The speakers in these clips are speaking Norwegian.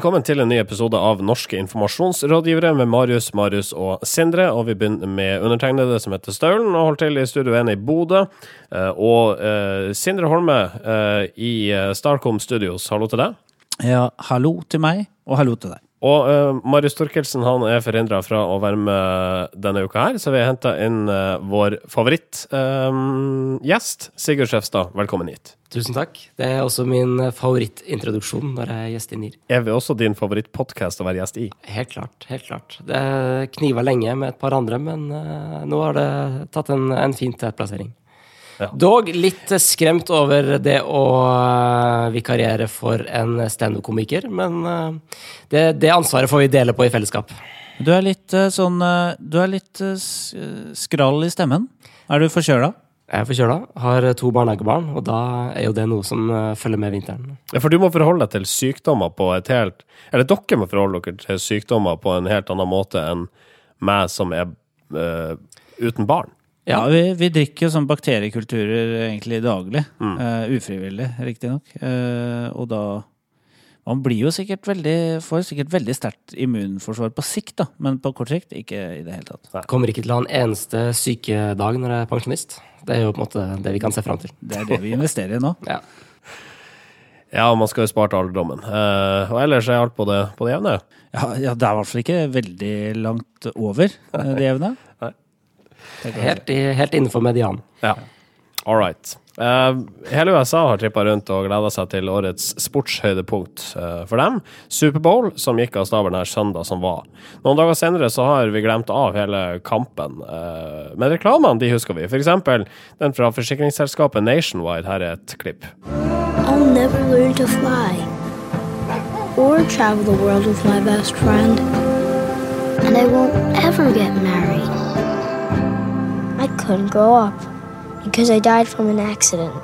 Velkommen til en ny episode av Norske informasjonsrådgivere med Marius, Marius og Sindre. Og vi begynner med undertegnede som heter Staulen og holder til i Studio 1 i Bodø. Eh, Og uh, Sindre Holme uh, i Starcom Studios, hallo til deg. Ja, hallo til meg, og hallo til deg. Og uh, Marius Torkelsen han er forhindra fra å være med denne uka her, så vi har henta inn uh, vår favorittgjest, Sigurd Skjefstad. Velkommen hit. Tusen takk. Det er også min favorittintroduksjon når jeg er gjest i NIR. Er vi også din favorittpodkast å være gjest i? Helt klart. helt klart. Det kniva lenge med et par andre, men uh, nå har det tatt en, en fin tetplassering. Ja. Dog litt skremt over det å eh, vikariere for en standup-komiker, men eh, det, det ansvaret får vi dele på i fellesskap. Du er litt eh, sånn Du er litt skrall i stemmen. Er du forkjøla? Jeg er forkjøla, har to barnehagebarn, og da er jo det noe som følger med vinteren. Ja, For du må forholde deg til sykdommer på et helt Eller dere må forholde dere til sykdommer på en helt annen måte enn meg som er eh, uten barn. Ja, vi, vi drikker jo sånn bakteriekulturer egentlig daglig. eh, ufrivillig, riktignok. Uh, og da Man blir jo sikkert veldig får sikkert veldig sterkt immunforsvar på sikt, da. Men på kort sikt ikke i det hele tatt. Kommer ikke til å ha en eneste sykedag når jeg er pensjonist. Det er jo på en måte det vi kan se fram til. Det er det vi investerer i nå. Ja. Ja, man skal jo spare til alderdommen. Eh, og ellers er alt på det, på det jevne. Ja, ja, det er i hvert fall ikke veldig langt over det jevne. Helt, helt innenfor medianen. Ja. All right. Uh, hele USA har trippa rundt og gleda seg til årets sportshøydepunkt uh, for dem. Superbowl, som gikk av stabelen her søndag som var. Noen dager senere så har vi glemt av hele kampen. uh, men reklamene de husker vi. Eksempel den fra forsikringsselskapet Nationwide. Her er et klipp. I'll never learn to fly or travel the world with my best friend. And I won't ever get married. Couldn't grow up because I died from an accident.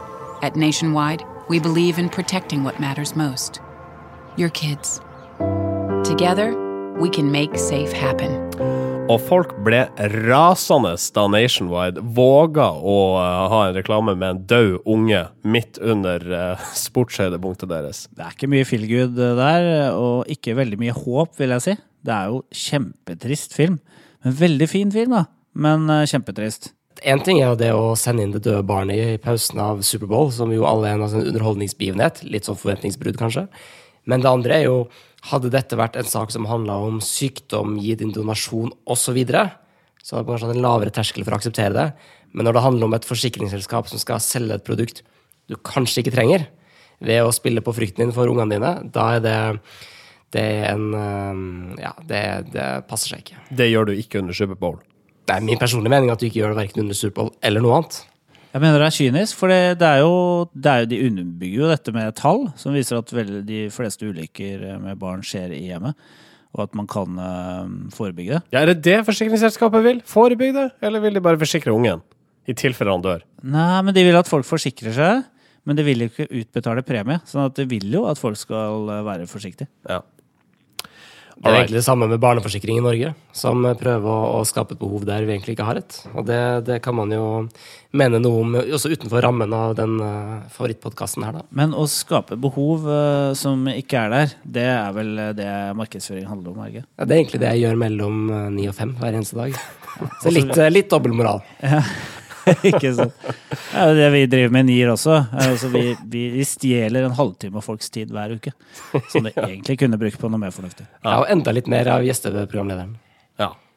At Nationwide, we believe in protecting what matters most your kids. Together, we can make safe happen. Og folk ble rasende da Nationwide våga å eh, ha en reklame med en død unge midt under uh, sportshøydepunktet deres. Det er ikke mye feelgood eh, der, og ikke veldig mye håp, vil jeg si. Det er jo kjempetrist film. Men veldig fin film, da. Men uh, kjempetrist. Én ting er jo det å sende inn det døde barnet i pausen av Superbowl, som jo alle er en sånn underholdningsbegivenhet. Litt sånn forventningsbrudd, kanskje. Men det andre er jo Hadde dette vært en sak som handla om sykdom, gi din donasjon osv., så, videre, så hadde det kanskje hatt en lavere terskel for å akseptere det. Men når det handler om et forsikringsselskap som skal selge et produkt du kanskje ikke trenger, ved å spille på frykten din for ungene dine, da er det det er en Ja, det, det passer seg ikke. Det gjør du ikke under Superbowl. Det er min personlige mening at du ikke gjør det verken under Superbowl eller noe annet. Jeg mener det er kynisk, for det, det, er jo, det er jo De underbygger jo dette med tall, som viser at vel, de fleste ulykker med barn skjer i hjemmet. Og at man kan eh, forebygge det. Ja, Er det det forsikringsselskapet vil? Forebygge det? Eller vil de bare forsikre ungen? I tilfelle han dør. Nei, men de vil at folk forsikrer seg. Men de vil jo ikke utbetale premie. sånn at de vil jo at folk skal eh, være forsiktige. Ja. Det er egentlig det samme med barneforsikring i Norge, som prøver å, skape et behov der vi egentlig ikke har et. Og det, det kan man jo mene noe om også utenfor rammen av den uh, favorittpodkasten her, da. Men å skape behov eh, som ikke er der, det er vel det markedsføring handler om, ikke? Ja, det er egentlig det jeg gjør mellom uh, ni og fem hver eneste dag. Så litt, uh, litt dobbeltmoral. ikke sant? Det er jo det vi driver med i NIR også. Eh, Altså, vi, vi, vi stjeler en halvtime av folks tid hver uke. Som de egentlig kunne brukt på noe mer fornuftig. Ja, og enda litt mer av gjesteprogramlederen.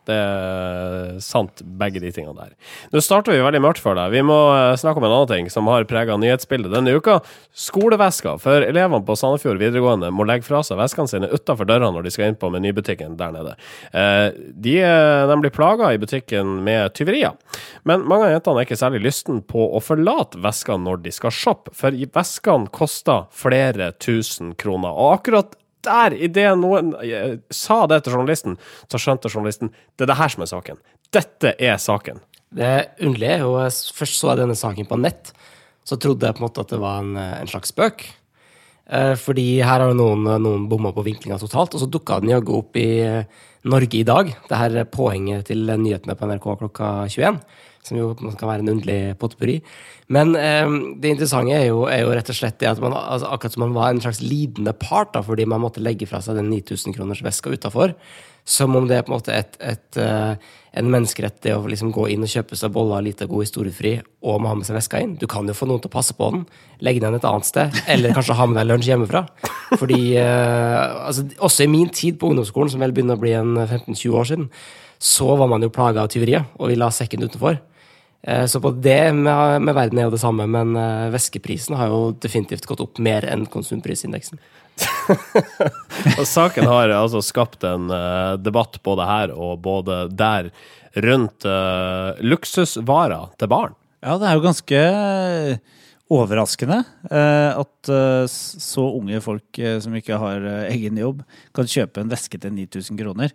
Det er sant, begge de tingene der. Nå starter vi veldig mørkt for deg. Vi må eh, snakke om en annen ting som har prega nyhetsbildet denne uka. Skolevesker. For elevene på Sandefjord videregående må legge fra seg veskene sine utafor døra når de skal inn på menybutikken der nede. Eh, De, eh, de blir plaga i butikken med tyverier. Men mange av jentene er ikke særlig lysten på å forlate veskene når de skal shoppe, for veskene koster flere tusen kroner. Og akkurat der, idet noen eh, sa det til journalisten, så skjønte journalisten det er det her som er saken. Dette er saken. Det underlige er jo Først så jeg denne saken på nett, så trodde jeg på en måte at det var en, eh, en slags spøk. Eh, fordi her har jo noen, noen bomma på vinklinga totalt, og så dukka den jaggu opp i eh, Norge i dag. Det her er påhenget til nyhetene på NRK klokka 21. Som jo kan være en underlig potpurri. Men eh, det interessante er jo, er jo, rett og slett det at man altså, akkurat som man var en slags lidende part, da, fordi man måtte legge fra seg den 9000 kroners veska utafor. Som om det er på en måte et, et, uh, en menneskerett det å liksom gå inn og kjøpe seg boller lite god historiefri og må ha med seg veska inn. Du kan jo få noen til å passe på den, legge den et annet sted, eller kanskje ha med deg lunsj hjemmefra. Fordi uh, altså, Også i min tid på ungdomsskolen, som vel begynner å bli en 15-20 år siden, så var man jo plaga av tyveriet og ville ha sekken utenfor. Uh, så på det med, med, verden er jo det samme, men væskeprisen har jo definitivt gått opp mer enn konsumprisindeksen. og saken har altså skapt en uh, debatt både her og både der rundt uh, luksusvarer til barn. Ja, det er jo ganske overraskende uh, at så unge folk som ikke har egen jobb, kan kjøpe en veske til 9000 kroner.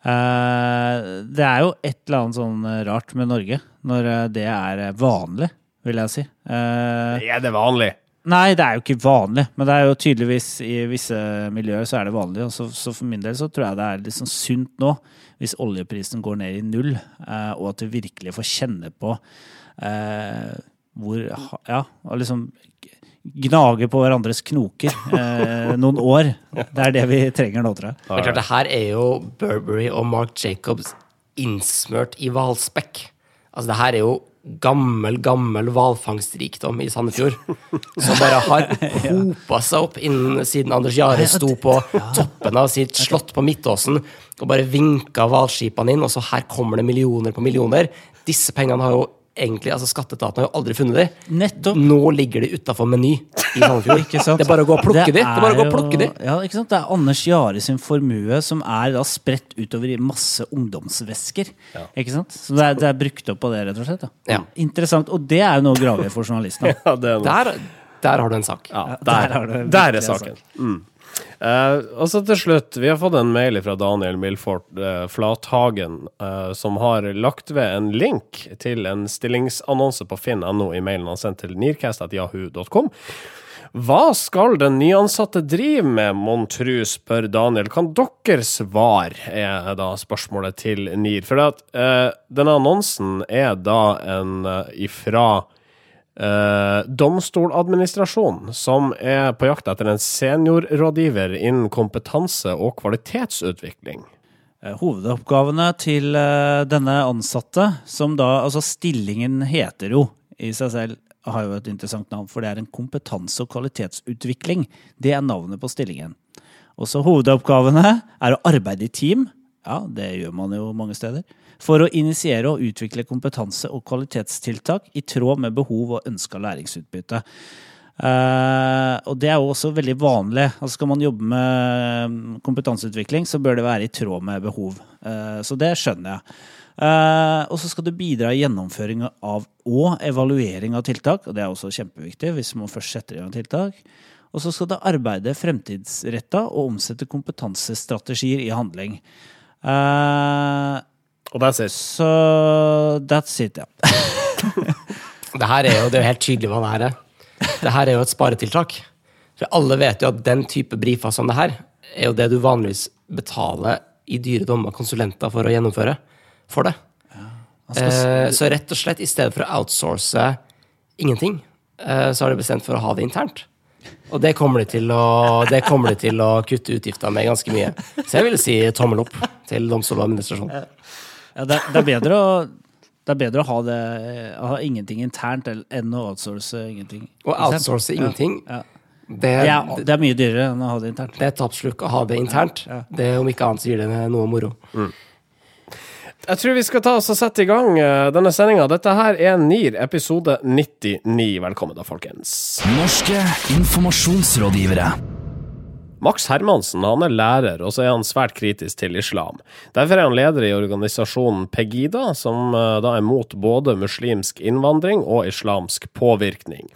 det er jo et eller annet sånn rart med Norge, når det er vanlig, vil jeg si. er det vanlig? Nei, det er jo ikke vanlig, men det er jo tydeligvis i visse miljøer så er det vanlig. Så, så, for min del så tror jeg det er liksom sunt nå, hvis oljeprisen går ned i null, eh, og at vi virkelig får kjenne på eh, hvor Ja, og liksom gnage på hverandres knoker eh, noen år. Det er det vi trenger nå, tror jeg. Det er klart, det her er jo Burberry og Mark Jacobs innsmørt i hvalspekk. Altså, det her er jo gammel, gammel hvalfangstrikdom i Sandefjord. Som bare har hopa seg opp innen siden Anders Jahre sto på toppen av sitt slott på Midtåsen og bare vinka hvalskipene inn, og så her kommer det millioner på millioner. Disse pengene har jo egentlig, altså Skatteetaten har jo aldri funnet de. Nettopp. Nå ligger de utafor Meny i Sandefjord. det er bare å gå og plukke det de. Det er bare å gå og plukke de. Ja, ikke sant? Det er Anders Jahre sin formue som er da spredt utover i masse ungdomsvesker. Ja. Ikke sant? Så det er, det er, brukt opp på det, rett og slett. Ja. Interessant. Og det er jo noe å grave i for journalistene. ja, der, der, har du en sak. Ja, der, der, der er saken. Mm. Uh, og så til slutt, vi har fått en mail fra Daniel Milford uh, Flathagen, uh, som har lagt ved en link til en stillingsannonse på finn.no i mailen han sendte til nearcast.jahu.com. Hva skal den nyansatte drive med, mon tru, spør Daniel. Kan dere svare, er da spørsmålet til NIR. For at, denne annonsen er da en ifra eh, Domstoladministrasjonen, som er på jakt etter en seniorrådgiver innen kompetanse og kvalitetsutvikling. Eh, hovedoppgavene til eh, denne ansatte, som da Altså, stillingen heter jo i seg selv har jo et interessant navn, for det er en kompetanse- og kvalitetsutvikling. Det er navnet på stillingen. Også hovedoppgavene er å arbeide i team. Ja, det gjør man jo mange steder for å initiere og utvikle kompetanse- og kvalitetstiltak i tråd med behov og ønska læringsutbytte. Uh, og det er jo også veldig vanlig. Altså skal man jobbe med kompetanseutvikling, så bør det være i tråd med behov. Uh, så det skjønner jeg. Uh, og så skal du bidra i gjennomføring av og evaluering av tiltak. Og det er også kjempeviktig hvis man først setter i gang tiltak. Og så skal du arbeide fremtidsretta og omsette kompetansestrategier i handling. Uh, og that's it. Så that's it, ja. det her er jo, det er helt tydelig hva det her er. Det her er jo et sparetiltak. For alle vet jo at den type brifer som det her, er jo det du vanligvis betaler i dyre dommer konsulenter for å gjennomføre for det. Ja, eh, så rett og slett, i stedet for å outsource ingenting, eh, så har de bestemt for å ha det internt. Og det kommer de til å, de til å kutte utgiftene med ganske mye. Så jeg vil si tommel opp til domstoladministrasjonen. Ja, det, det, er bedre å det er bedre å ha, det, å ha ingenting internt enn å outsource ingenting. Å outsource ingenting? Ja. Det, ja, det, er mye dyrere enn å ha det internt. Det er tapslukk å ha det internt. Det Om ikke annet så gir det noe moro. Mm. Jeg tror vi skal ta oss og sette i gang uh, denne sendinga. Dette her er NIR episode 99. Velkommen da, folkens. Norske informasjonsrådgivere. Max Hermansen han er lærer, og så er han svært kritisk til islam. Derfor er han leder i organisasjonen Pegida, som eh, da er mot både muslimsk innvandring og islamsk påvirkning.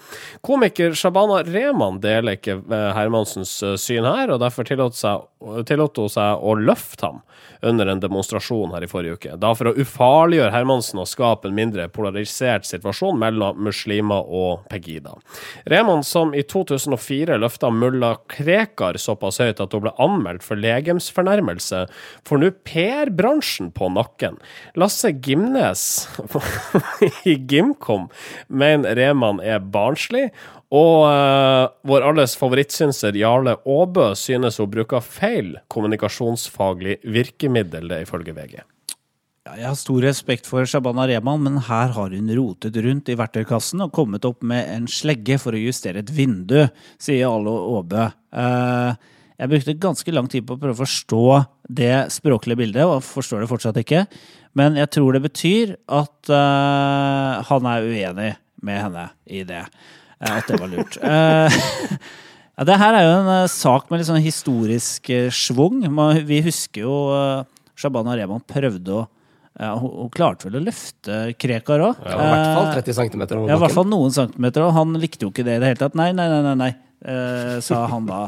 Komiker Shabana Rehman deler ikke eh, Hermansens eh, syn her, og derfor tillot seg tillot hun seg å løfte ham under en demonstrasjon her i forrige uke. Da for å ufarliggjøre Hermansen og skape en mindre polarisert situasjon mellom muslimer og Pegida. Rehman, som i 2004 løfta mulla Krekar såpass høyt at hun ble anmeldt for legemsfornærmelse, får nå PR-bransjen på nakken. Lasse Gimnes i Gimkom mener Rehman er barnslig, og uh, vår alles favorittsynser Jarle Aabø synes hun bruker feil kommunikasjonsfaglig virkemiddel, det ifølge VG. Ja, jeg har stor respekt for Shabana Rehman, men her har hun rotet rundt i verktøykassen og kommet opp med en slegge for å justere et vindu, sier Jarle Aabø. Uh, jeg brukte ganske lang tid på å prøve å forstå det språklige bildet, og forstår det fortsatt ikke. Men jeg tror det betyr at uh, han er uenig med henne i det. At det var lurt. Uh, ja, det her er jo en sak med litt sånn historisk schwung. Vi husker jo Shabana Rehman prøvde å ja, hun, klarte vel å løfte Krekar òg. Ja, I hvert fall 30 cm over Ja, i hvert fall noen centimeter, og han likte jo ikke det i det hele tatt. Nei, nei, nei, nei, nei sa han da.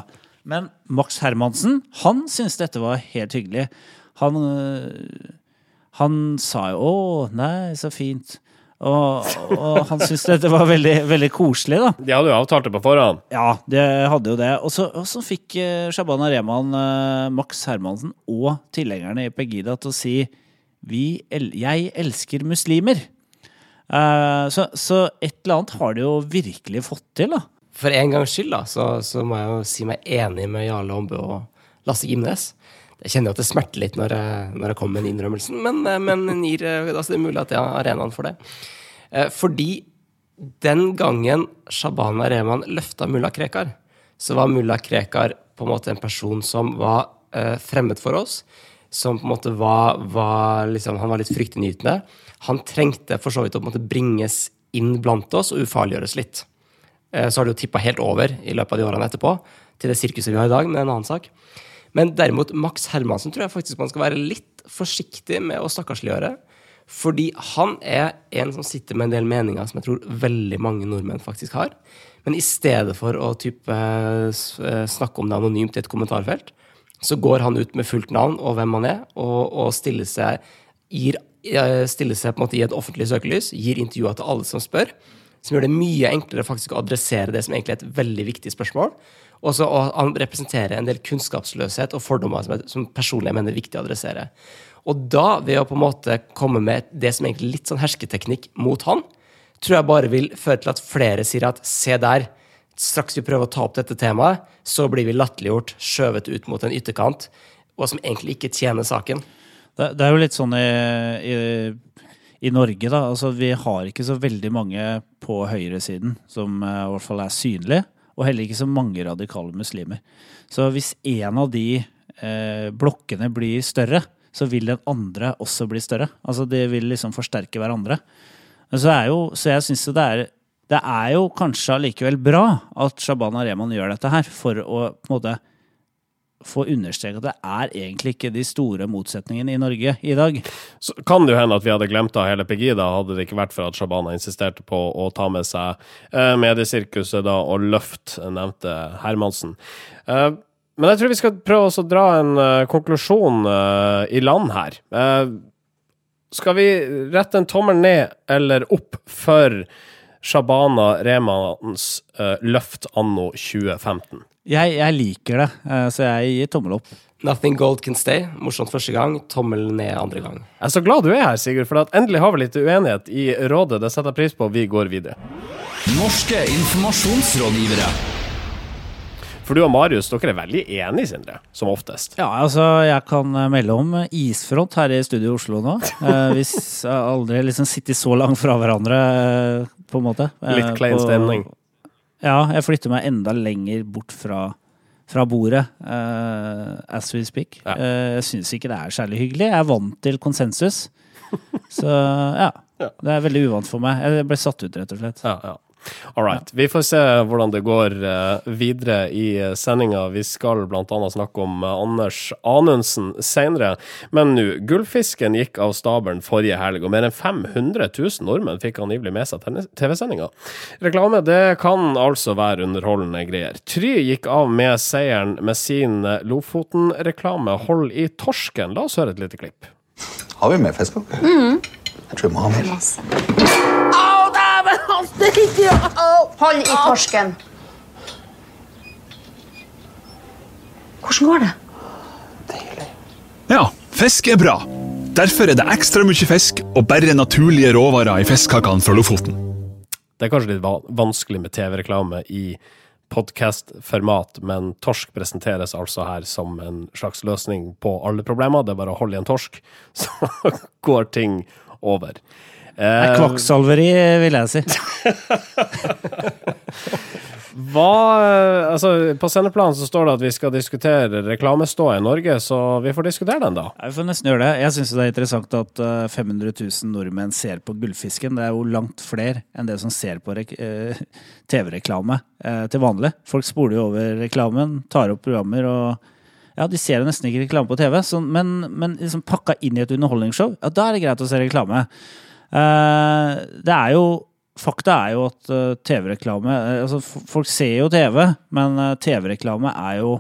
Men Max Hermansen, han syntes dette var helt hyggelig. Han han sa jo 'å, nei, så fint'. Og, og han syntes dette var veldig, veldig koselig, da. De hadde jo avtalt det på forhånd. Ja, de hadde jo det. Og så, og så fikk uh, Shabana Rehman, uh, Max Hermansen og tilhengerne i Pegida til å si vi, el 'Jeg elsker muslimer'. Uh, så, så, et eller annet har de jo virkelig fått til, da. For en gangs skyld, da, så, så må jeg jo si meg enig med Jarle Ombø og Lasse Gimnes. Jeg kjenner at det smerter litt når jeg, når jeg kommer med den innrømmelsen, men, eh, men gir, altså det er mulig at jeg har arenaen for det. Eh, fordi den gangen Shabana Rehman løfta mulla Krekar, så var mulla Krekar på en måte en person som var fremmed for oss. Som på en måte var, var liksom, Han var litt fryktinngytende. Han trengte for så vidt å på en måte bringes inn blant oss og ufarliggjøres litt. Så har det jo tippa helt over i løpet av de årene etterpå, til det sirkuset vi har i dag, med en annen sak. Men derimot Max Hermansen tror jeg faktisk man skal være litt forsiktig med å stakkarsliggjøre. Fordi han er en som sitter med en del meninger som jeg tror veldig mange nordmenn faktisk har. Men i stedet for å type, snakke om det anonymt i et kommentarfelt, så går han ut med fullt navn og hvem han er, og, og stiller seg, gir, stiller seg på en måte i et offentlig søkelys, gir intervjuer til alle som spør, som gjør det mye enklere faktisk å adressere det som egentlig er et veldig viktig spørsmål. Og så Han representerer en del kunnskapsløshet og fordommer som, som personlig jeg mener er viktig å adressere. Og da, ved å på en måte komme med det som egentlig er litt sånn hersketeknikk mot han, tror jeg bare vil føre til at flere sier at se der, straks vi prøver å ta opp dette temaet, så blir vi latterliggjort, skjøvet ut mot en ytterkant, og som egentlig ikke tjener saken. Det, det er jo litt sånn i, i, i Norge, da. Altså, vi har ikke så veldig mange på høyresiden som uh, i hvert fall er synlige og heller ikke så mange radikale muslimer. Så hvis en av de eh, blokkene blir større, så vil den andre også bli større. Altså Det vil liksom forsterke hverandre. Så, jo, så jeg syns det er Det er jo kanskje allikevel bra at Shabana Rehman gjør dette her, for å på en måte få understreke at det er egentlig ikke de store motsetningene i Norge i dag. Så kan det jo hende at vi hadde glemt av hele Pegida, hadde det ikke vært for at Shabana insisterte på å ta med seg eh, mediesirkuset da, og løfte nevnte Hermansen. Eh, men jeg tror vi skal prøve å dra en uh, konklusjon i land her. Skal vi rette en tommel ned eller opp for Shabana Remans løft anno 2015? Jeg, jeg, liker det, eh, så jeg gir tommel opp. Nothing gold can stay. Morsomt første gang, tommel ned andre gang. Jeg er så glad du er her, Sigurd, for endelig har vi litt uenighet i rådet. Det setter jeg pris på. Vi går videre. Norske informasjonsrådgivere. For du og Marius, dere er veldig enige, Sindre. Som oftest. Ja, altså, jeg kan eh, melde om isfront her i studio i Oslo nå. Eh, hvis aldri liksom sitter så langt fra hverandre, på en måte. Litt klein stemning. Ja, jeg flytter meg enda lenger bort fra, fra bordet, uh, as we speak. Ja. Uh, jeg syns ikke det er særlig hyggelig. Jeg er vant til konsensus. Så ja. ja. Det er veldig uvant for meg. Jeg ble satt ut, rett og slett. Ja, ja. All right. Vi får se hvordan det går eh, videre i uh, sendinga. Vi skal bl.a. snakke om eh, Anders Anundsen senere. Men nå, gullfisken gikk av stabelen forrige helg, og mer enn 500 000 nordmenn fikk angivelig med seg TV-sendinga. Reklame det kan altså være underholdende greier. Try gikk av med seieren med sin Lofoten-reklame Hold i torsken. La oss høre et lite klipp. Har vi mer fisk? Mm. Jeg tror vi må ha mer. Å, Hold i torsken. Hvordan går det? Ja, fisk er bra. Derfor er det ekstra mye fisk og bare naturlige råvarer i fiskekakene fra Lofoten. Det er kanskje litt vanskelig med TV-reklame i podkast-format, men torsk presenteres altså her som en slags løsning på alle problemer. Det er bare å holde i en torsk, så går ting over. Det er kvakksalveri, vil jeg si. Hva, eh, altså, på sendeplanen så står det at vi skal diskutere reklameståa i Norge, så vi får diskutere den, da. Ja, Vi får nesten gjøre det. Jeg syns det er interessant at eh, 500 000 nordmenn ser på Gullfisken. Det er jo langt flere enn det som ser på eh, TV-reklame eh, til vanlig. Folk spoler jo over reklamen, tar opp programmer og ja, De ser nesten ikke reklame på TV, så, men, men liksom pakka inn i et underholdningsshow, ja, da er det greit å se reklame. Eh, det er jo Fakta er jo at eh, TV-reklame eh, altså, Folk ser jo TV, men TV-reklame er jo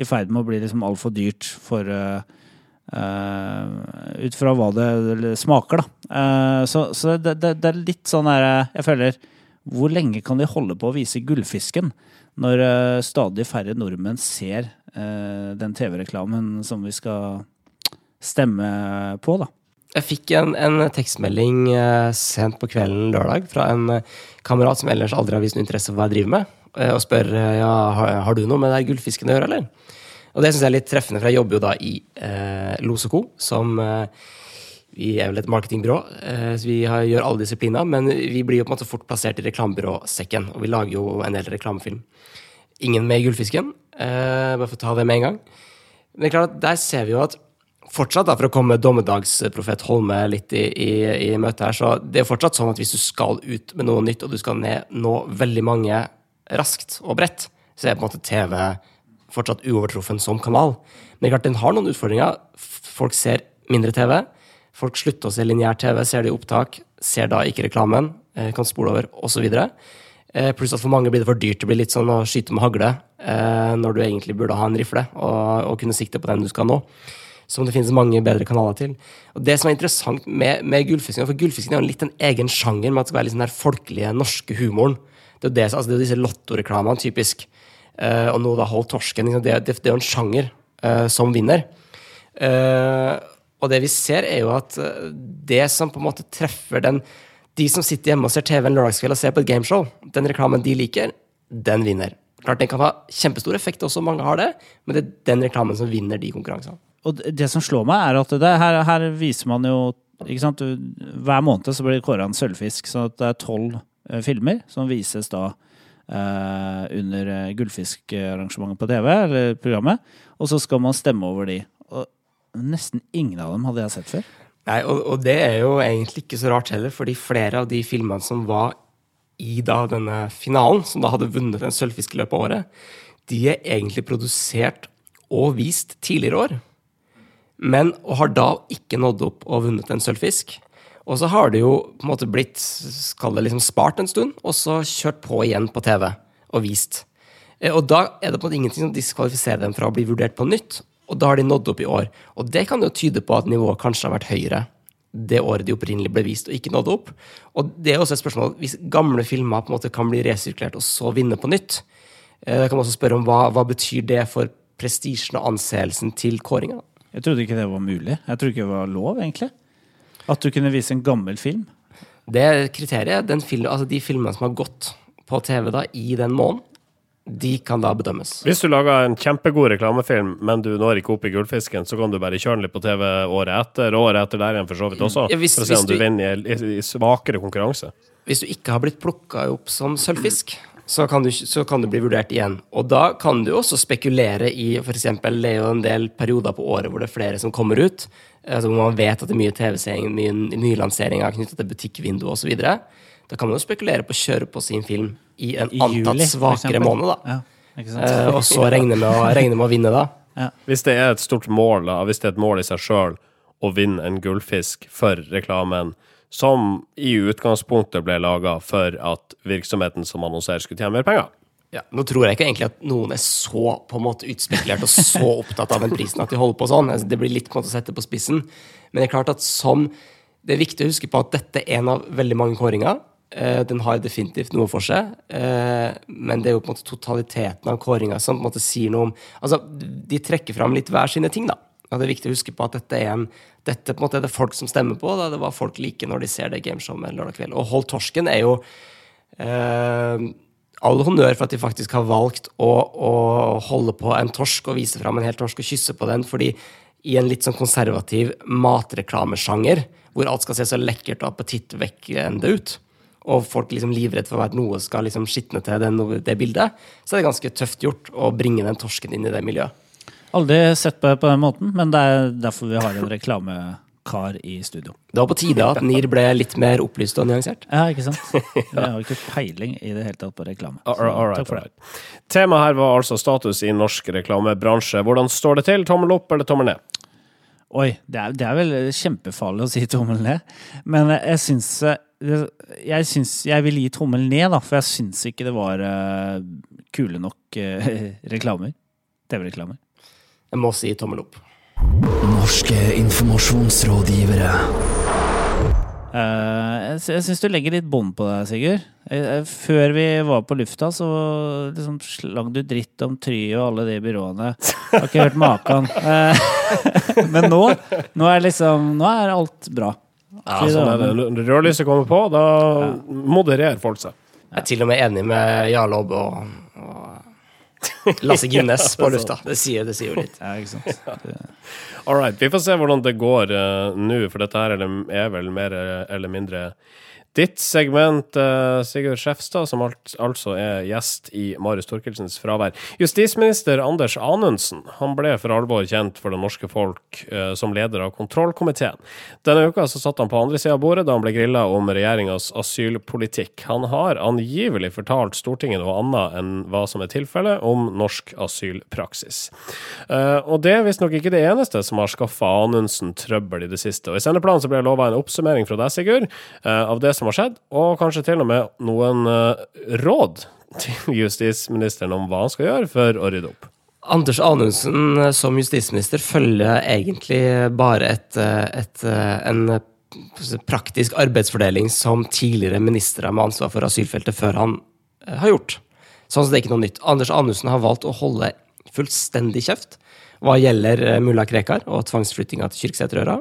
i ferd med å bli liksom altfor dyrt for eh, Ut fra hva det smaker, da. Uh, så så det, det, det er litt sånn eh, Jeg føler Hvor lenge kan de holde på å vise gullfisken når uh, stadig færre nordmenn ser den TV-reklamen som vi skal stemme på, da? Jeg fikk en, en tekstmelding eh, sent på kvelden lørdag fra en eh, kamerat som ellers aldri har vist noe interesse for hva jeg driver med, eh, og spør ja, har, har du noe med det gullfisken å gjøre, eller? Og det syns jeg er litt treffende, for jeg jobber jo da i eh, Los Co., som eh, vi er vel et marketingbyrå, eh, så vi har, gjør alle disipliner, men vi blir jo på en måte fort plassert i reklamebyråsekken, og vi lager jo en del reklamefilm. Ingen med gullfisken, eh, bare for å ta det med en gang. Men det er klart at der ser vi jo at fortsatt, da, for å komme dommedagsprofet Holme litt i, i, i møte her, så det er fortsatt sånn at hvis du skal ut med noe nytt, og du skal ned, nå veldig mange raskt og bredt, så er på en måte TV fortsatt uovertruffen som kanal. Men klart, den har noen utfordringer. Folk ser mindre TV. Folk slutter å se lineær TV, ser det i opptak, ser da ikke reklamen, eh, kan spole over, osv. Eh, pluss at for mange blir det for dyrt. Det blir litt sånn å skyte med hagle eh, når du egentlig burde ha en rifle og, og kunne sikte på den du skal nå som det finnes mange bedre kanaler til. Og Det som er interessant med, med gullfisken, for gullfisken er jo litt en egen sjanger med at det skal være litt sånn folkelige, norske humoren. Det er jo det, altså det er jo disse lottoreklamene, typisk. Uh, og nå da Hold torsken. Liksom, det, det, det er jo en sjanger uh, som vinner. Uh, og det vi ser, er jo at det som på en måte treffer den De som sitter hjemme og ser TV en lørdagskveld og ser på et gameshow, den reklamen de liker, den vinner. Klart Den kan ha kjempestor effekt, også mange har det, men det er den reklamen som vinner de konkurransene. Og det- som slår meg, er at det her, her viser man jo ikke sant? Hver måned så blir det kåra en sølvfisk, så at det er tolv eh, filmer som vises da eh, under eh, gullfiskarrangementet på TV, eller programmet. Og så skal man stemme over de. Og nesten ingen av dem hadde jeg sett før. Nei, og, og det er jo egentlig ikke så rart heller, fordi flere av de filmene som var i da denne finalen, som da hadde vunnet en sølvfisk i løpet av året, de er egentlig produsert og vist tidligere år. Men har da ikke nådd opp og vunnet en sølvfisk. Og så har det jo på en måte blitt skal det liksom spart en stund, og så kjørt på igjen på TV og vist. Eh, Og da er det på en måte ingenting som diskvalifiserer dem fra å bli vurdert på nytt. Og da har de nådd opp i år. Og det kan jo tyde på at nivået kanskje har vært høyere det året de opprinnelig ble vist og ikke nådde opp. Og det er også et spørsmål hvis gamle filmer på en måte kan bli resirkulert og så vinne på nytt. eh, Da kan man også spørre om hva, hva betyr det for prestisjen og anseelsen til kåringa. Jeg trodde ikke det var mulig. Jeg trodde ikke det var lov, egentlig. At du kunne vise en gammel film. Det er kriteriet. Den film, altså de filmene som har gått på TV da, i den måneden, de kan da bedømmes. Hvis du lager en kjempegod reklamefilm, men du når ikke opp i gullfisken, så kan du bare kjøre den litt på TV året etter, og året etter der igjen for så vidt også, Ja, hvis- for å se om du, du- vinner i, i, i svakere konkurranse. Hvis du ikke har blitt plukka opp som sølvfisk, så kan, du, så kan du bli vurdert igjen. Og da kan du også spekulere i f.eks. Det er jo en del perioder på året hvor det er flere som kommer ut. Altså hvor man vet at det er mye TV-seing, mye nylanseringer knyttet til butikkvindu osv. Da kan man jo spekulere på å kjøre på sin film i en I antatt juli, svakere måned, da. Ja. Eh, og så regne med, å, regne med å vinne, da. Hvis det er et stort mål, da, hvis det er et mål i seg sjøl å vinne en gullfisk for reklamen, som i utgangspunktet ble laga for at virksomheten som annonserer skulle tjene mer penger. Ja, nå tror jeg ikke egentlig at noen er så på en måte utspekulert og så opptatt av den prisen at de holder på sånn. Altså, Det blir litt på en måte å sette på spissen. Men det er klart at som Det er viktig å huske på at dette er en av veldig mange kåringer. Eh, den har definitivt noe for seg, eh, men det er jo på en måte totaliteten av kåringa som på en måte sier noe om Altså, de trekker fram litt hver sine ting, da. Og det er viktig å huske på at dette er en dette på en måte er det folk som stemmer på. Da. Det var folk like når de ser det gameshowet lørdag kveld. Og Hold torsken er jo eh, all honnør for at de faktisk har valgt å, å holde på en torsk og vise fram en hel torsk og kysse på den, fordi i en litt sånn konservativ matreklamesjanger, hvor alt skal se så lekkert og appetittvekkende ut, og folk liksom livredd for at noe skal liksom skitne til den, det bildet, så er det ganske tøft gjort å bringe den torsken inn i det miljøet. Aldri sett på det på den måten, men det er derfor vi har en reklamekar i studio. Det var på tide at NIR ble litt mer opplyst og nyansert. Ja, ikke sant? Vi har jo ikke peiling i det hele tatt på reklame. Så, All- right, takk for all det. Temaet her var altså status i norsk reklamebransje. Hvordan står det til? Tommel opp eller tommel ned? Oi, det er, det er vel kjempefarlig å si tommel ned. Men jeg syns jeg, syns, jeg vil gi tommel ned, da, for jeg syns ikke det var uh, kule nok uh, reklamer. TV-reklamer. Jeg må si tommel opp. Norske informasjonsrådgivere. Uh, jeg jeg syns du legger litt bånd på deg, Sigurd. Eh, Før vi var på lufta, så liksom slang du dritt om Try og alle de byråene. Har ikke hørt maken. Uh, Men nå, nå er liksom Nå er alt bra. Ja, sånn er det. Når rødlyset kommer på, da modererer folk seg. Jeg er til og med enig med Jarl og, og Lasse Gunnes på lufta. Det sier, det sier jo litt. Ja, ikke sant? All right, vi får se hvordan det går uh, nå, for dette her er, er vel mer eller mindre ditt segment, eh, Sigurd Skjefstad, som alt, altså er gjest i Marius Torkelsens fravær. Justisminister Anders Anundsen han ble for alvor kjent for det norske folk eh, som leder av kontrollkomiteen. Denne uka så satt han på andre sida av bordet da han ble grilla om regjeringas asylpolitikk. Han har angivelig fortalt Stortinget noe annet enn hva som er tilfellet om norsk asylpraksis. Eh, og det er visstnok ikke det eneste som har skaffa Anundsen trøbbel i det siste. Og I sendeplanen så ble det lova en oppsummering fra deg, Sigurd, av det som har skjedd, og kanskje til og med noen eh, råd til justisministeren om hva han skal gjøre for å rydde opp. Anders Anundsen eh, som justisminister følger egentlig bare et, eh, et, en praktisk arbeidsfordeling som tidligere ministre med ansvar for asylfeltet før han har gjort. Sånn at det er ikke noe nytt. Anders Anundsen har valgt å holde fullstendig kjeft hva gjelder mulla Krekar og tvangsflyttinga til Kyrksæterøra,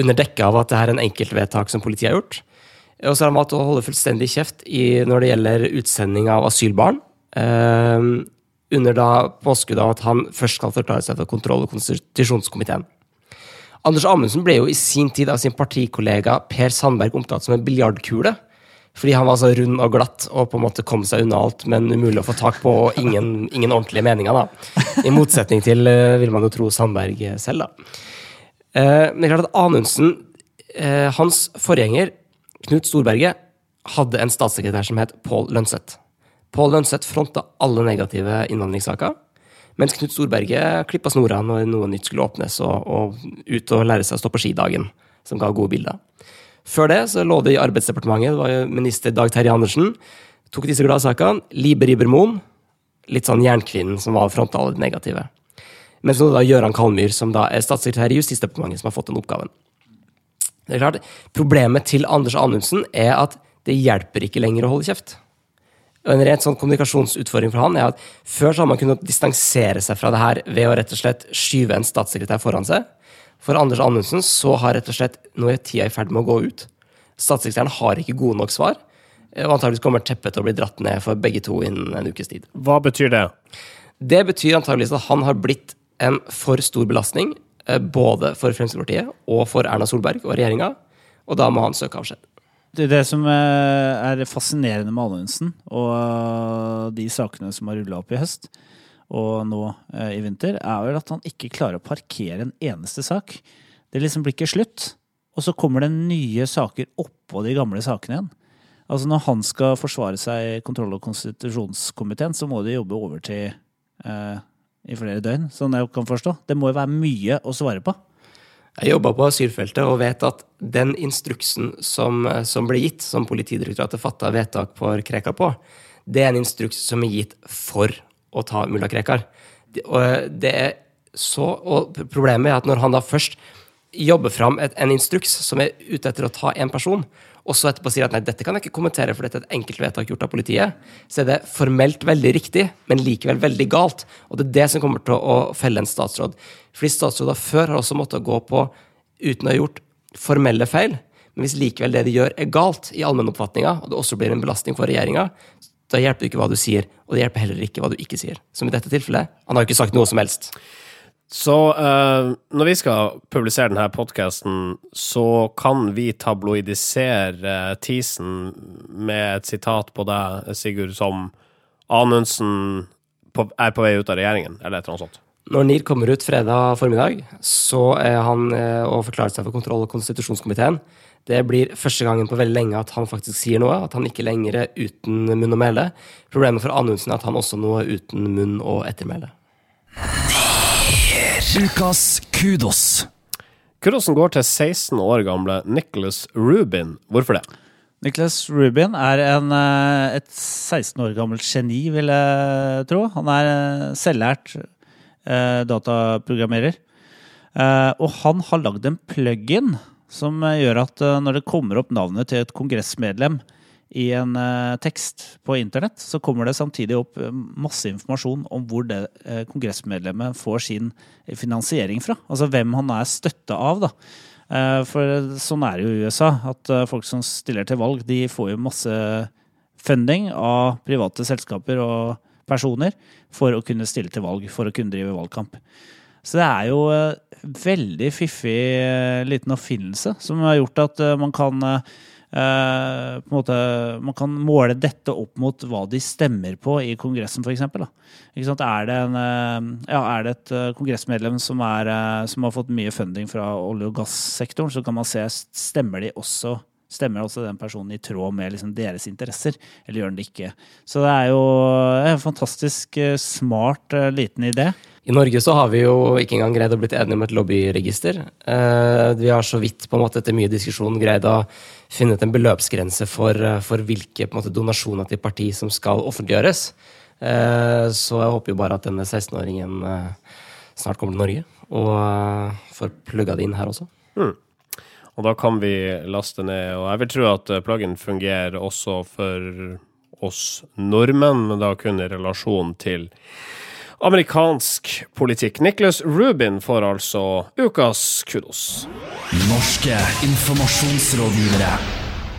under dekke av at det er en enkeltvedtak som politiet har gjort. Og så har han valgt å holde fullstendig kjeft i, når det gjelder utsending av asylbarn. Eh, under da påskudd av at han først skal forklare seg for kontroll- og konstitusjonskomiteen. Anders Amundsen ble jo i sin tid av sin partikollega Per Sandberg omtalt som en biljardkule. Fordi han var så rund og glatt og på en måte kom seg unna alt, men umulig å få tak på, og ingen, ingen ordentlige meninger. da. I motsetning til, eh, vil man jo tro, Sandberg selv. da. Eh, Men det er klart at Anundsen, eh, hans forgjenger, Knut Storberget, hadde en statssekretær som het Pål Lønseth. Pål Lønseth fronta alle negative innvandringssaker, mens Knut Storberget klippa snora når noe nytt skulle åpnes, og, og ut og lære seg å stå på skidagen, som ga gode bilder. Før det så lå det i Arbeidsdepartementet, det var jo minister Dag Terje Andersen, tok disse gladsakene. Libe Ribermoen, litt sånn jernkvinnen som var fronta alle negative. Mens nå da Gøran Kalmyr, som da er statssekretær i Justisdepartementet, som har fått den oppgaven. Det er klart, Problemet til Anders Anundsen er at det hjelper ikke lenger å holde kjeft. Og En rent sånn kommunikasjonsutfordring for han er at før så har man kunnet distansere seg fra det her ved å rett og slett skyve en statssekretær foran seg. For Anders Anundsen så har rett og slett nå er tida i ferd med å gå ut. Statssekretæren har ikke gode nok svar, og antageligvis kommer teppet til å bli dratt ned for begge to innen en ukes tid. Hva betyr det? Det betyr antageligvis at han har blitt en for stor belastning, både for Fremskrittspartiet og for Erna Solberg og regjeringa, og da må han søke avskjed. Det, som eh, er fascinerende med Anundsen og eh, de sakene som har rulla opp i høst og nå eh, i vinter, er vel at han ikke klarer å parkere en eneste sak. Det liksom blir ikke slutt. Og så kommer det nye saker oppå de gamle sakene igjen. Altså Når han skal forsvare seg i kontroll- og konstitusjonskomiteen, så må de jobbe overtid eh, i flere døgn, sånn jeg kan forstå. Det må jo være mye å svare på. Jeg jobba på asylfeltet og vet at den instruksen som, som ble gitt, som Politidirektoratet fatta vedtak for Krekar på, det er en instruks som er gitt for å ta mulla Krekar. Og, det er så, og problemet er at når han da først jobber fram et, en instruks som er ute etter å ta en person, og så etterpå sier at nei, dette kan jeg ikke kommentere, for dette er et enkelt vedtak gjort av politiet, så er det formelt veldig riktig, men likevel veldig galt. Og det er det som kommer til å felle en statsråd. Fordi statsråder før har også måttet gå på uten å ha gjort formelle feil. Men hvis likevel det de gjør, er galt i allmennoppfatninga, og det også blir en belastning for regjeringa, da hjelper det ikke hva du sier, og det hjelper heller ikke hva du ikke sier. Som i dette tilfellet. Han har jo ikke sagt noe som helst. Så uh, når vi skal publisere denne podkasten, så kan vi tabloidisere uh, teasen med et sitat på deg, Sigurd, som Anundsen på, er på vei ut av regjeringen, eller et eller annet sånt. Når NIR kommer ut fredag formiddag, så er han eh, og forklarer seg for kontroll- og konstitusjonskomiteen. Det blir første gangen på veldig lenge at han faktisk sier noe, at han ikke lenger er uten munn og mæle. Problemet for Anundsen er at han også nå er uten munn og ettermæle. Ukas kudos. Kudosen går til 16 år gamle Nicholas Rubin. Hvorfor det? Nicholas Rubin er en, eh, et 16 år gammelt geni, vil jeg tro. Han er selvlært eh, dataprogrammerer. Eh, og han har lagd en plug-in som gjør at når det kommer opp navnet til et kongressmedlem i en eh, tekst på internett, så kommer det samtidig opp eh, masse informasjon om hvor det eh, kongressmedlemmet får sin finansiering fra. Altså hvem han er støtta av, da. For sånn er det jo i USA, at folk som stiller til valg, de får jo masse funding av private selskaper og personer for å kunne stille til valg, for å kunne drive valgkamp. Så det er jo eh, veldig fiffig liten oppfinnelse som har gjort at man kan på en måte, Man kan måle dette opp mot hva de stemmer på i Kongressen, f.eks. Er, eh, ja, er det et eh, kongressmedlem som, er, eh, som har fått mye funding fra olje- og gassektoren, så kan man se stemmer de også Stemmer også den personen i tråd med liksom deres interesser, eller gjør den det ikke? Så det er jo en fantastisk eh, smart eh, liten idé. I Norge så har vi jo ikke engang greid å blitt enige om et lobbyregister. Eh, Vi har så vidt på en måte etter mye diskusjon greid å finne ut en beløpsgrense for, eh, for hvilke måte, donasjoner til parti som skal offentliggjøres. Eh, Så jeg håper jo bare at denne 16-åringen eh, snart kommer til Norge og får plugga det inn her også. Og da kan vi laste ned. Og jeg vil tro at pluggen fungerer også for oss nordmenn, men da kun i relasjon til amerikansk politikk. Nicholas Rubin får altså ukas kudos. Norske informasjonsrådgivere.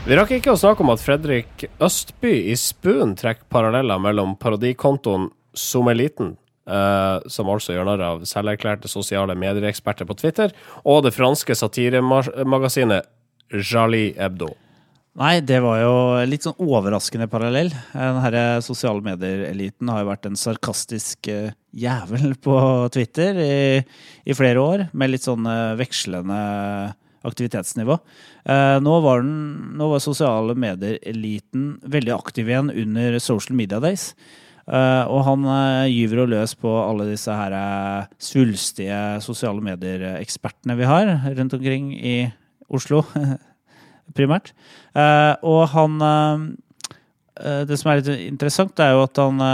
Vi rakk ikke å snakke om at Fredrik Østby i Spoon trekker paralleller mellom parodikontoen Sommeliten, eh, som altså gjør narr av selverklærte sosiale medieeksperter på Twitter, og det franske satiremagasinet Jali Hebdo. Nei, det var jo litt sånn overraskende parallell. Den her sosiale medier-eliten har jo vært en sarkastisk eh, jævel på Twitter i, i flere år, med litt sånn eh, vekslende aktivitetsnivå. Eh, Nå var, den, nå var sosiale medier-eliten veldig aktiv igjen under Social Media Days. Og han gyver og løs på alle disse her svulstige sosiale medier-ekspertene vi har rundt omkring i Oslo, primært. Eh, og han eh, eh, Det som er litt interessant, er jo at han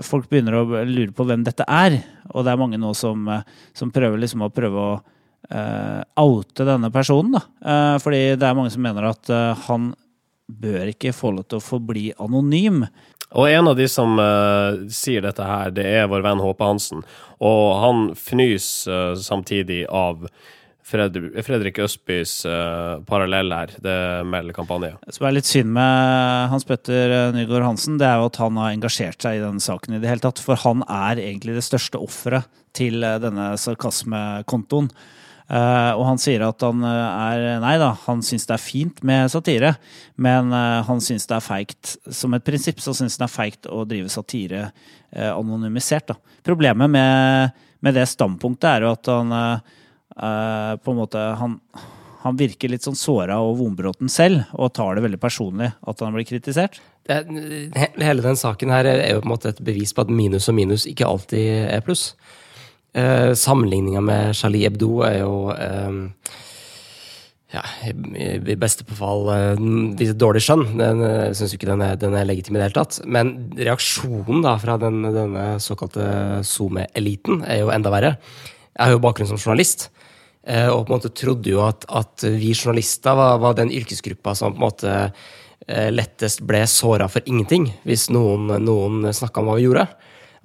Folk begynner å lure på hvem dette er. Og det er mange nå som, som prøver liksom å prøve å oute denne personen. Da. Fordi det er mange som mener at han bør ikke få lov til å forbli anonym. Og en av de som uh, sier dette her, det er vår venn Håpe Hansen. Og han fnys uh, samtidig av Fred Fredrik Østbys uh, parallell her. Det melder kampanje. Det som er litt synd med Hans Petter eh, Nygaard Hansen, det er jo at han har engasjert seg i denne saken i det hele tatt. For han er egentlig det største offeret til eh, denne sarkasmekontoen. Uh, og han sier at han er Nei da, han syns det er fint med satire, men uh, han syns det er feigt Som et prinsipp så syns han det er feigt å drive satire uh, anonymisert. da. Problemet med, med det standpunktet er jo at han eh, på en måte han, han virker litt sånn såra og vonbroten selv, og tar det veldig personlig at han blir kritisert. Det, hele den saken her er jo på en måte et bevis på at minus og minus ikke alltid er pluss. Eh, Sammenligninga med Charlie Hebdo er jo eh, ja, i beste fall eh, dårlig skjønn. Den, eh, Jeg syns ikke den er, den er legitim i det hele tatt. Men reaksjonen da fra den, denne såkalte SoMe-eliten er jo enda verre. Jeg har jo bakgrunn som journalist. Eh, Og på en måte trodde jo at, at vi journalister var, var den yrkesgruppa som på en måte eh, lettest ble såra for ingenting hvis noen, noen snakka om hva vi gjorde.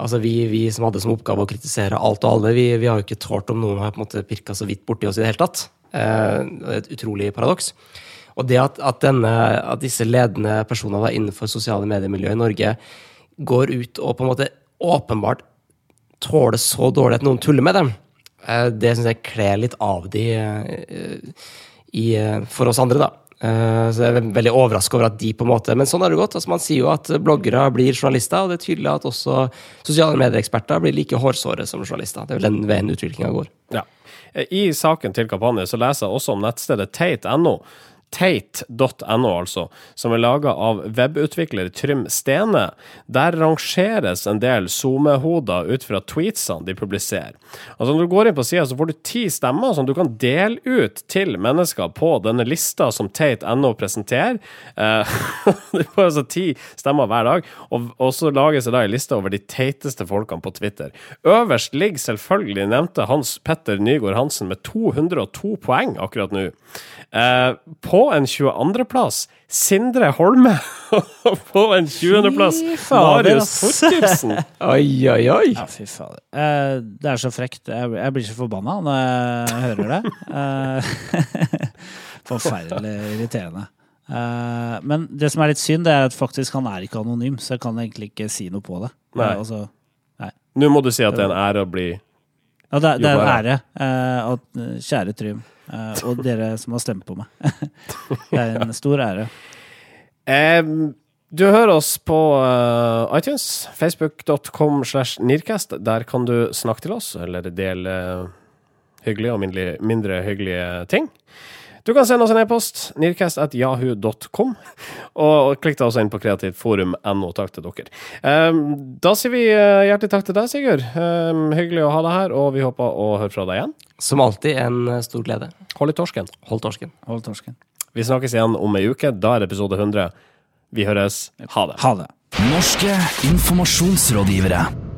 Altså vi, vi som hadde som oppgave å kritisere alt og alle, vi, vi har jo ikke tålt om noen har på en måte pirka så vidt borti oss i det hele tatt. Eh, et utrolig paradoks. Og det at, at, denne, at disse ledende personene innenfor sosiale mediemiljøer i Norge går ut og på en måte åpenbart tåler så dårlig at noen tuller med dem, det syns jeg kler litt av de eh, i, eh, for oss andre, da. Eh, Så jeg er veldig overraska over at de på en måte Men sånn har det gått. Altså, man sier jo at bloggere blir journalister, og det er tydelig at også sosiale medieeksperter blir like hårsåre som journalister. Det er vel den veien utviklinga går. Ja. I saken til kampanje så leser jeg også om nettstedet tate.no. Tate.no, altså, som er laga av webutvikler Trym Stene. Der rangeres en del SoMe-hoder ut fra tweetsene de publiserer. Altså Når du går inn på sida, så får du ti stemmer som du kan dele ut til mennesker på denne lista som Tate.no presenterer. Eh, du får altså ti stemmer hver dag, og, og så lages det da en liste over de teiteste folkene på Twitter. Øverst ligger selvfølgelig nevnte Hans Petter Nygaard Hansen med 202 poeng akkurat nå. Eh, på en 22.-plass Sindre Holme. Og på en 20.-plass Marius ass. Oi, oi, oi! Ja, fy fader. Uh, det er så frekt. Jeg, jeg blir så forbanna når jeg hører det. Uh, forferdelig irriterende. Uh, men det som er litt synd, det er at faktisk han er ikke anonym, så jeg kan egentlig ikke si noe på det. Nei. Altså, Nå må du si at det er en ære å bli ja, det, er- det er en ære. Uh, at, eh, kjære Trym, og dere som har stemt på meg. det er en stor ære. Um, du hører oss på uh, iTunes, facebook.com slash nirkast. Der kan du snakke til oss, eller dele eh, hyggelige og mindre, mindre hyggelige ting. Du kan sende oss en e-post, nearcast.jahu.com, og klikk deg også inn på kreativtforum.no. Takk til dere. Eh, da sier vi eh, hjertelig takk til deg, Sigurd. Eh, hyggelig å ha deg her, og vi håper å høre fra deg igjen. Som alltid en eh, stor glede. Hold i torsken. Hold torsken. Hold torsken. Vi snakkes igjen om ei uke. Da er det episode 100. Vi høres. Ha det. Ha det. Norske informasjonsrådgivere.